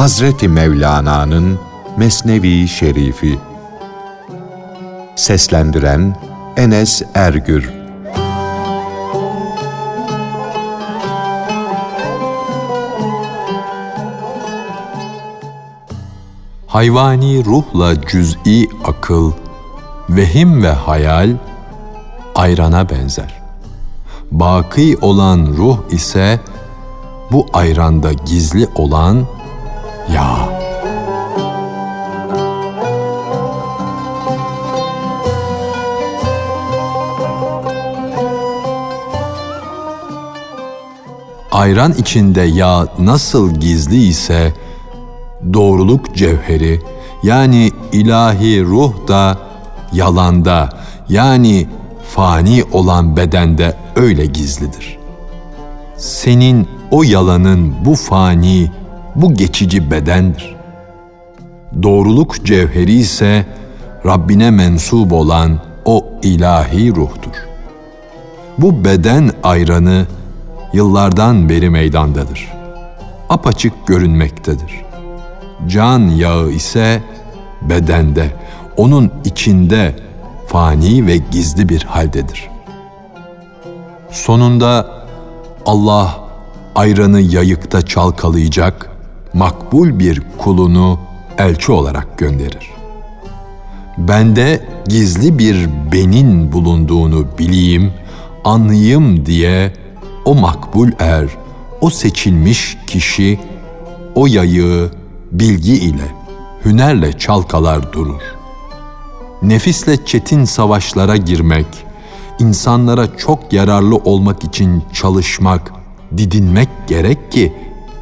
Hazreti Mevlana'nın Mesnevi Şerifi Seslendiren Enes Ergür Hayvani ruhla cüz'i akıl, vehim ve hayal ayrana benzer. Baki olan ruh ise bu ayranda gizli olan yağ. Ayran içinde yağ nasıl gizli ise doğruluk cevheri yani ilahi ruh da yalanda yani fani olan bedende öyle gizlidir. Senin o yalanın bu fani, bu geçici bedendir. Doğruluk cevheri ise Rabbine mensup olan o ilahi ruhtur. Bu beden ayranı yıllardan beri meydandadır. Apaçık görünmektedir. Can yağı ise bedende, onun içinde fani ve gizli bir haldedir. Sonunda Allah ayranı yayıkta çalkalayacak makbul bir kulunu elçi olarak gönderir. Bende gizli bir benin bulunduğunu bileyim, anlayayım diye o makbul er, o seçilmiş kişi o yayığı bilgi ile, hünerle çalkalar durur. Nefisle çetin savaşlara girmek, insanlara çok yararlı olmak için çalışmak, didinmek gerek ki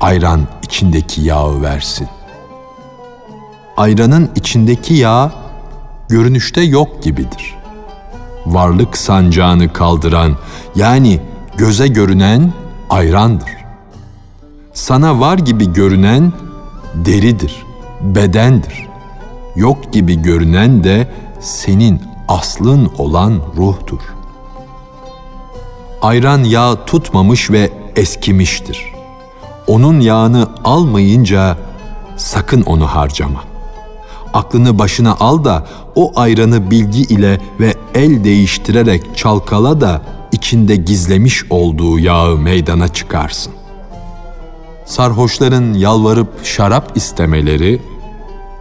ayran içindeki yağı versin. Ayranın içindeki yağ görünüşte yok gibidir. Varlık sancağını kaldıran yani göze görünen ayrandır. Sana var gibi görünen deridir, bedendir. Yok gibi görünen de senin aslın olan ruhtur. Ayran yağ tutmamış ve eskimiştir. Onun yağını almayınca sakın onu harcama. Aklını başına al da o ayranı bilgi ile ve el değiştirerek çalkala da içinde gizlemiş olduğu yağı meydana çıkarsın. Sarhoşların yalvarıp şarap istemeleri,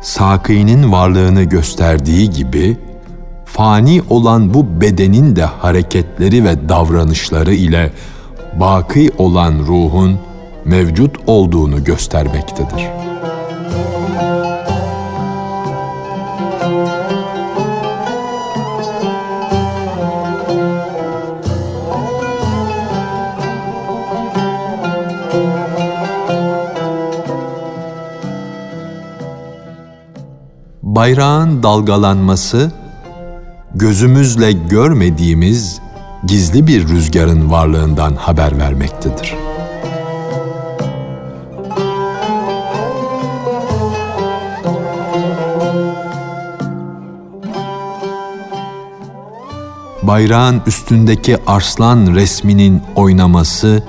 sakinin varlığını gösterdiği gibi, fani olan bu bedenin de hareketleri ve davranışları ile baki olan ruhun mevcut olduğunu göstermektedir.'' bayrağın dalgalanması gözümüzle görmediğimiz gizli bir rüzgarın varlığından haber vermektedir. Bayrağın üstündeki arslan resminin oynaması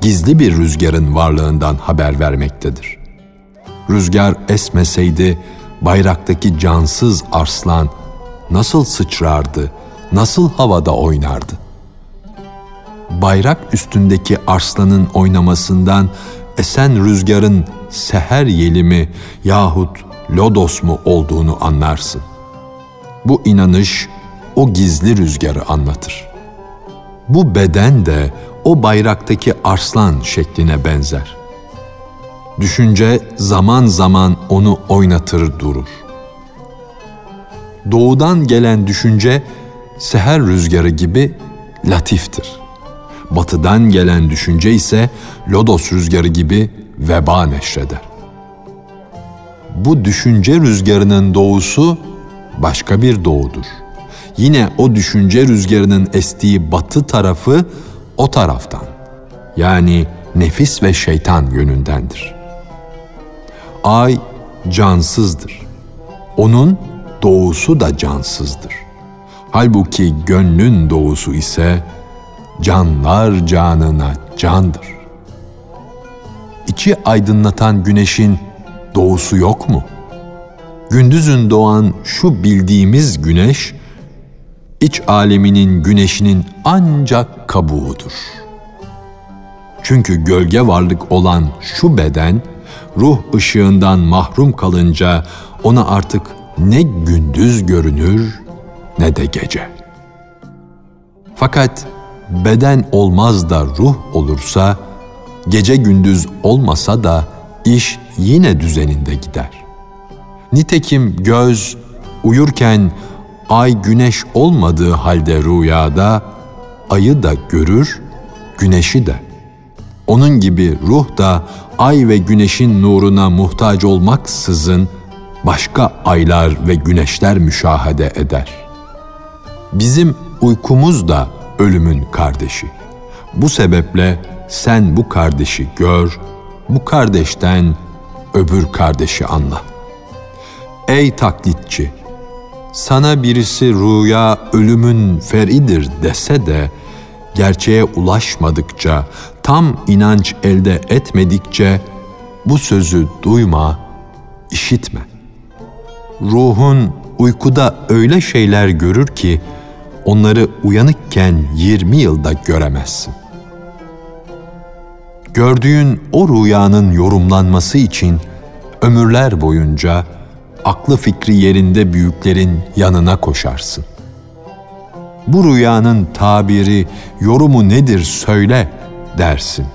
gizli bir rüzgarın varlığından haber vermektedir. Rüzgar esmeseydi bayraktaki cansız arslan nasıl sıçrardı, nasıl havada oynardı? Bayrak üstündeki arslanın oynamasından esen rüzgarın seher yeli mi yahut lodos mu olduğunu anlarsın. Bu inanış o gizli rüzgarı anlatır. Bu beden de o bayraktaki arslan şekline benzer. Düşünce zaman zaman onu oynatır durur. Doğudan gelen düşünce seher rüzgarı gibi latiftir. Batıdan gelen düşünce ise lodos rüzgarı gibi veba neşreder. Bu düşünce rüzgarının doğusu başka bir doğudur. Yine o düşünce rüzgarının estiği batı tarafı o taraftan. Yani nefis ve şeytan yönündendir.'' ay cansızdır. Onun doğusu da cansızdır. Halbuki gönlün doğusu ise canlar canına candır. İçi aydınlatan güneşin doğusu yok mu? Gündüzün doğan şu bildiğimiz güneş, iç aleminin güneşinin ancak kabuğudur. Çünkü gölge varlık olan şu beden, ruh ışığından mahrum kalınca ona artık ne gündüz görünür ne de gece. Fakat beden olmaz da ruh olursa, gece gündüz olmasa da iş yine düzeninde gider. Nitekim göz uyurken ay güneş olmadığı halde rüyada ayı da görür, güneşi de. Onun gibi ruh da ay ve güneşin nuruna muhtaç olmaksızın başka aylar ve güneşler müşahede eder. Bizim uykumuz da ölümün kardeşi. Bu sebeple sen bu kardeşi gör, bu kardeşten öbür kardeşi anla. Ey taklitçi! Sana birisi rüya ölümün feridir dese de, gerçeğe ulaşmadıkça, tam inanç elde etmedikçe bu sözü duyma, işitme. Ruhun uykuda öyle şeyler görür ki onları uyanıkken 20 yılda göremezsin. Gördüğün o rüyanın yorumlanması için ömürler boyunca aklı fikri yerinde büyüklerin yanına koşarsın. Bu rüyanın tabiri, yorumu nedir söyle dersin.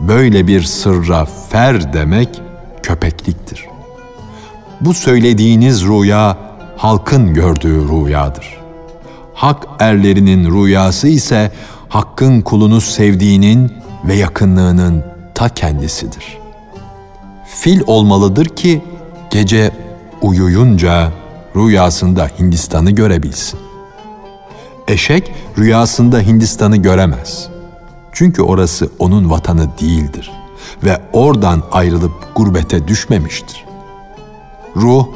Böyle bir sırra fer demek köpekliktir. Bu söylediğiniz rüya halkın gördüğü rüyadır. Hak erlerinin rüyası ise hakkın kulunu sevdiğinin ve yakınlığının ta kendisidir. Fil olmalıdır ki gece uyuyunca rüyasında Hindistan'ı görebilsin. Eşek rüyasında Hindistan'ı göremez. Çünkü orası onun vatanı değildir ve oradan ayrılıp gurbete düşmemiştir. Ruh,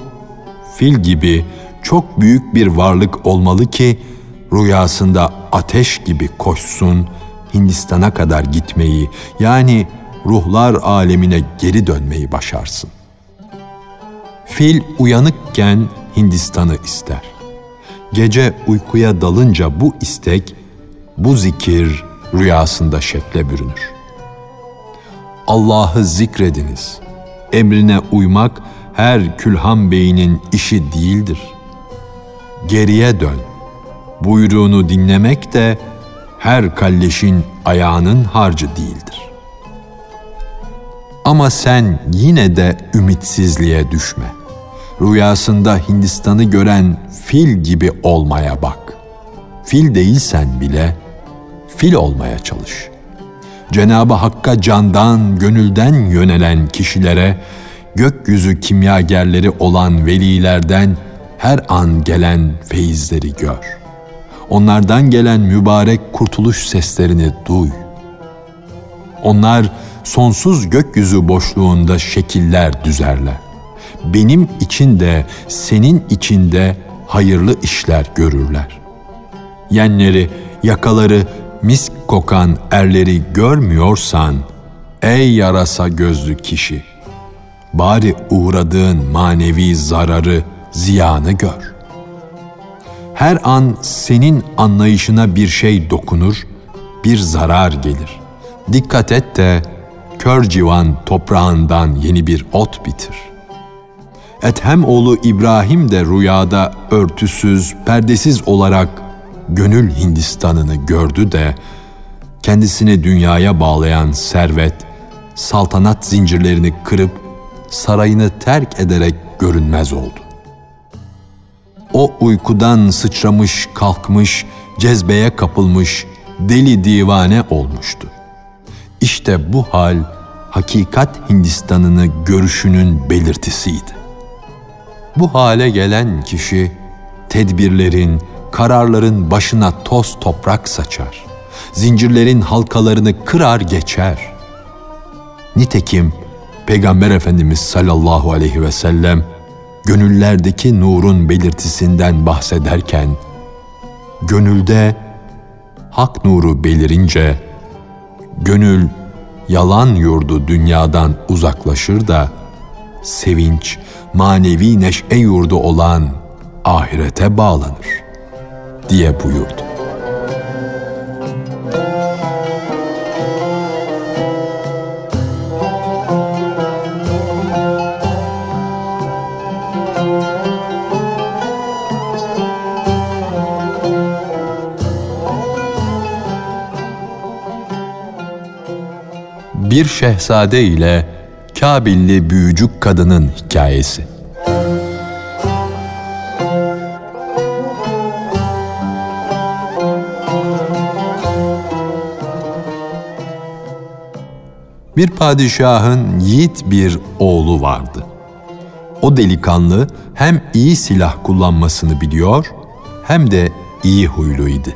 fil gibi çok büyük bir varlık olmalı ki rüyasında ateş gibi koşsun, Hindistan'a kadar gitmeyi yani ruhlar alemine geri dönmeyi başarsın. Fil uyanıkken Hindistan'ı ister. Gece uykuya dalınca bu istek, bu zikir rüyasında şekle bürünür. Allah'ı zikrediniz. Emrine uymak her külhan beyinin işi değildir. Geriye dön. Buyruğunu dinlemek de her kalleşin ayağının harcı değildir. Ama sen yine de ümitsizliğe düşme. Rüyasında Hindistan'ı gören fil gibi olmaya bak. Fil değilsen bile fil olmaya çalış. Cenabı Hakk'a candan, gönülden yönelen kişilere gökyüzü kimyagerleri olan velilerden her an gelen feyizleri gör.'' onlardan gelen mübarek kurtuluş seslerini duy. Onlar sonsuz gökyüzü boşluğunda şekiller düzerler. Benim için de senin için de hayırlı işler görürler. Yenleri, yakaları misk kokan erleri görmüyorsan, ey yarasa gözlü kişi, bari uğradığın manevi zararı, ziyanı gör her an senin anlayışına bir şey dokunur, bir zarar gelir. Dikkat et de kör civan toprağından yeni bir ot bitir. Ethem oğlu İbrahim de rüyada örtüsüz, perdesiz olarak gönül Hindistan'ını gördü de kendisini dünyaya bağlayan servet, saltanat zincirlerini kırıp sarayını terk ederek görünmez oldu o uykudan sıçramış kalkmış, cezbeye kapılmış, deli divane olmuştu. İşte bu hal hakikat Hindistan'ını görüşünün belirtisiydi. Bu hale gelen kişi tedbirlerin, kararların başına toz toprak saçar. Zincirlerin halkalarını kırar geçer. Nitekim Peygamber Efendimiz sallallahu aleyhi ve sellem gönüllerdeki nurun belirtisinden bahsederken, gönülde hak nuru belirince, gönül yalan yurdu dünyadan uzaklaşır da, sevinç, manevi neşe yurdu olan ahirete bağlanır diye buyurdu. Bir şehzade ile Kabilli büyücük kadının hikayesi. Bir padişahın yiğit bir oğlu vardı. O delikanlı hem iyi silah kullanmasını biliyor hem de iyi huyluydu.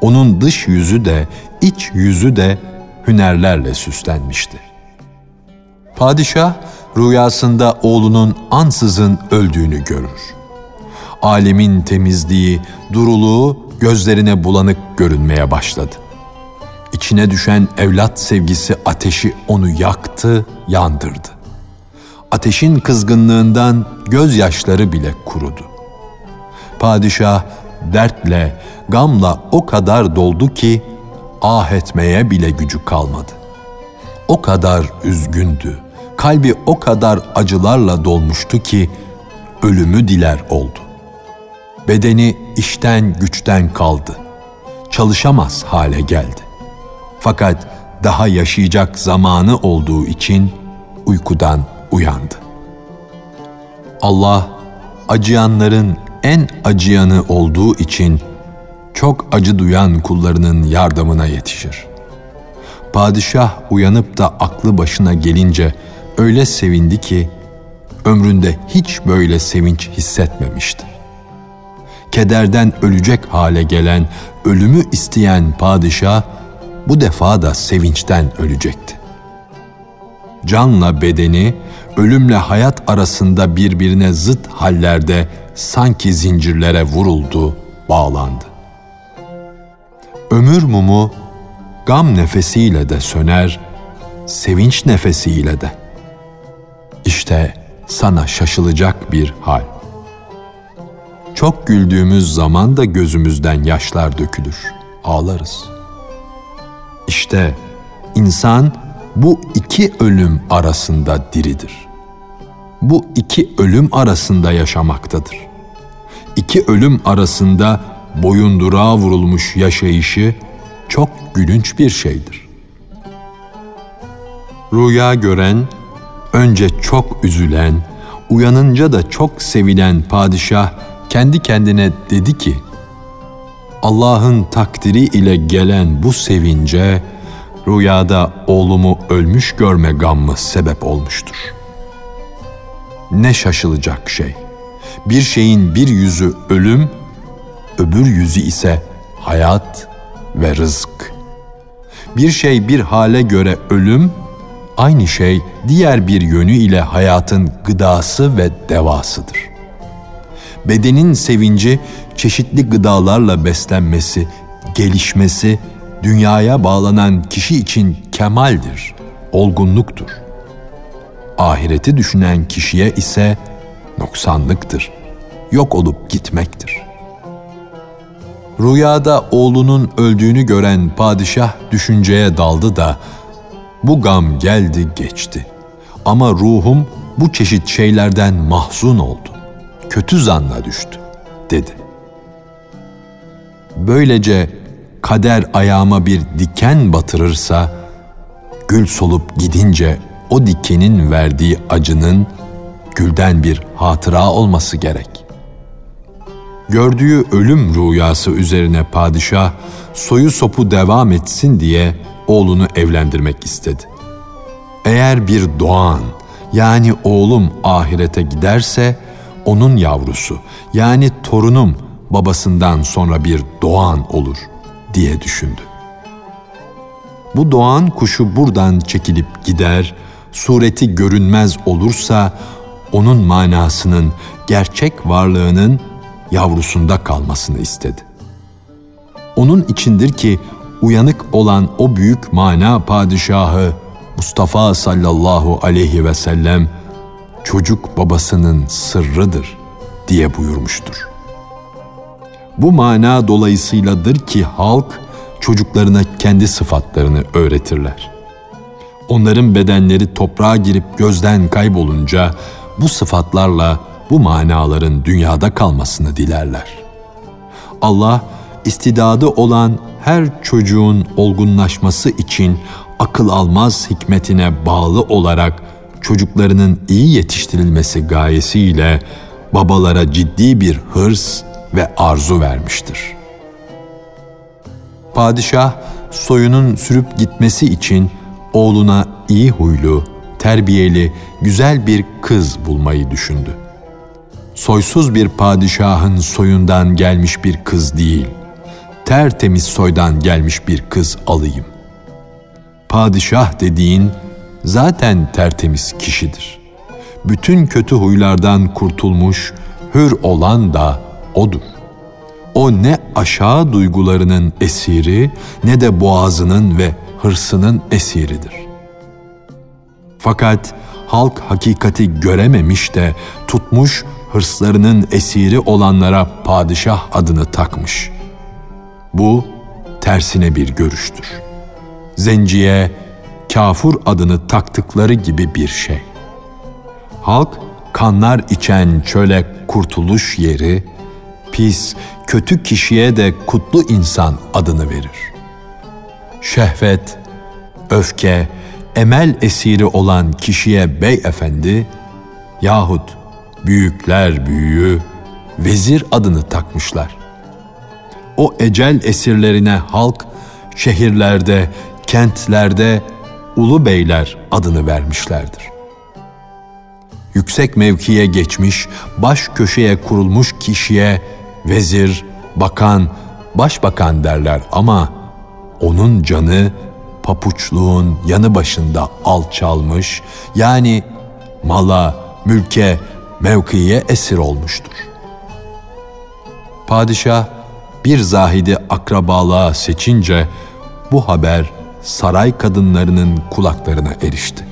Onun dış yüzü de iç yüzü de hünerlerle süslenmişti. Padişah rüyasında oğlunun ansızın öldüğünü görür. Alemin temizliği, duruluğu gözlerine bulanık görünmeye başladı. İçine düşen evlat sevgisi ateşi onu yaktı, yandırdı. Ateşin kızgınlığından gözyaşları bile kurudu. Padişah dertle, gamla o kadar doldu ki ah etmeye bile gücü kalmadı. O kadar üzgündü, kalbi o kadar acılarla dolmuştu ki ölümü diler oldu. Bedeni işten güçten kaldı. Çalışamaz hale geldi. Fakat daha yaşayacak zamanı olduğu için uykudan uyandı. Allah acıyanların en acıyanı olduğu için çok acı duyan kullarının yardımına yetişir. Padişah uyanıp da aklı başına gelince öyle sevindi ki ömründe hiç böyle sevinç hissetmemişti. Kederden ölecek hale gelen, ölümü isteyen padişah bu defa da sevinçten ölecekti. Canla bedeni, ölümle hayat arasında birbirine zıt hallerde sanki zincirlere vuruldu, bağlandı. Ömür mumu gam nefesiyle de söner, sevinç nefesiyle de. İşte sana şaşılacak bir hal. Çok güldüğümüz zaman da gözümüzden yaşlar dökülür, ağlarız. İşte insan bu iki ölüm arasında diridir. Bu iki ölüm arasında yaşamaktadır. İki ölüm arasında boyundurağa vurulmuş yaşayışı çok gülünç bir şeydir. Rüya gören, önce çok üzülen, uyanınca da çok sevilen padişah kendi kendine dedi ki, Allah'ın takdiri ile gelen bu sevince, rüyada oğlumu ölmüş görme gammı sebep olmuştur. Ne şaşılacak şey. Bir şeyin bir yüzü ölüm, öbür yüzü ise hayat ve rızk. Bir şey bir hale göre ölüm, aynı şey diğer bir yönü ile hayatın gıdası ve devasıdır. Bedenin sevinci çeşitli gıdalarla beslenmesi, gelişmesi, dünyaya bağlanan kişi için kemaldir, olgunluktur. Ahireti düşünen kişiye ise noksanlıktır, yok olup gitmektir.'' Rüyada oğlunun öldüğünü gören padişah düşünceye daldı da bu gam geldi geçti. Ama ruhum bu çeşit şeylerden mahzun oldu. Kötü zanla düştü dedi. Böylece kader ayağıma bir diken batırırsa gül solup gidince o dikenin verdiği acının gülden bir hatıra olması gerek. Gördüğü ölüm rüyası üzerine padişah soyu sopu devam etsin diye oğlunu evlendirmek istedi. Eğer bir doğan yani oğlum ahirete giderse onun yavrusu yani torunum babasından sonra bir doğan olur diye düşündü. Bu doğan kuşu buradan çekilip gider, sureti görünmez olursa onun manasının gerçek varlığının yavrusunda kalmasını istedi. Onun içindir ki uyanık olan o büyük mana padişahı Mustafa sallallahu aleyhi ve sellem çocuk babasının sırrıdır diye buyurmuştur. Bu mana dolayısıyladır ki halk çocuklarına kendi sıfatlarını öğretirler. Onların bedenleri toprağa girip gözden kaybolunca bu sıfatlarla bu manaların dünyada kalmasını dilerler. Allah istidadı olan her çocuğun olgunlaşması için akıl almaz hikmetine bağlı olarak çocuklarının iyi yetiştirilmesi gayesiyle babalara ciddi bir hırs ve arzu vermiştir. Padişah soyunun sürüp gitmesi için oğluna iyi huylu, terbiyeli, güzel bir kız bulmayı düşündü. Soysuz bir padişahın soyundan gelmiş bir kız değil, tertemiz soydan gelmiş bir kız alayım. Padişah dediğin zaten tertemiz kişidir. Bütün kötü huylardan kurtulmuş, hür olan da odur. O ne aşağı duygularının esiri ne de boğazının ve hırsının esiridir. Fakat halk hakikati görememiş de tutmuş hırslarının esiri olanlara padişah adını takmış. Bu tersine bir görüştür. Zenciye kafur adını taktıkları gibi bir şey. Halk kanlar içen çöle kurtuluş yeri, pis, kötü kişiye de kutlu insan adını verir. Şehvet, öfke, emel esiri olan kişiye beyefendi yahut büyükler büyüğü vezir adını takmışlar. O ecel esirlerine halk şehirlerde, kentlerde ulu beyler adını vermişlerdir. Yüksek mevkiye geçmiş, baş köşeye kurulmuş kişiye vezir, bakan, başbakan derler ama onun canı papuçluğun yanı başında alçalmış yani mala, mülke, mevkiye esir olmuştur. Padişah bir zahidi akrabalığa seçince bu haber saray kadınlarının kulaklarına erişti.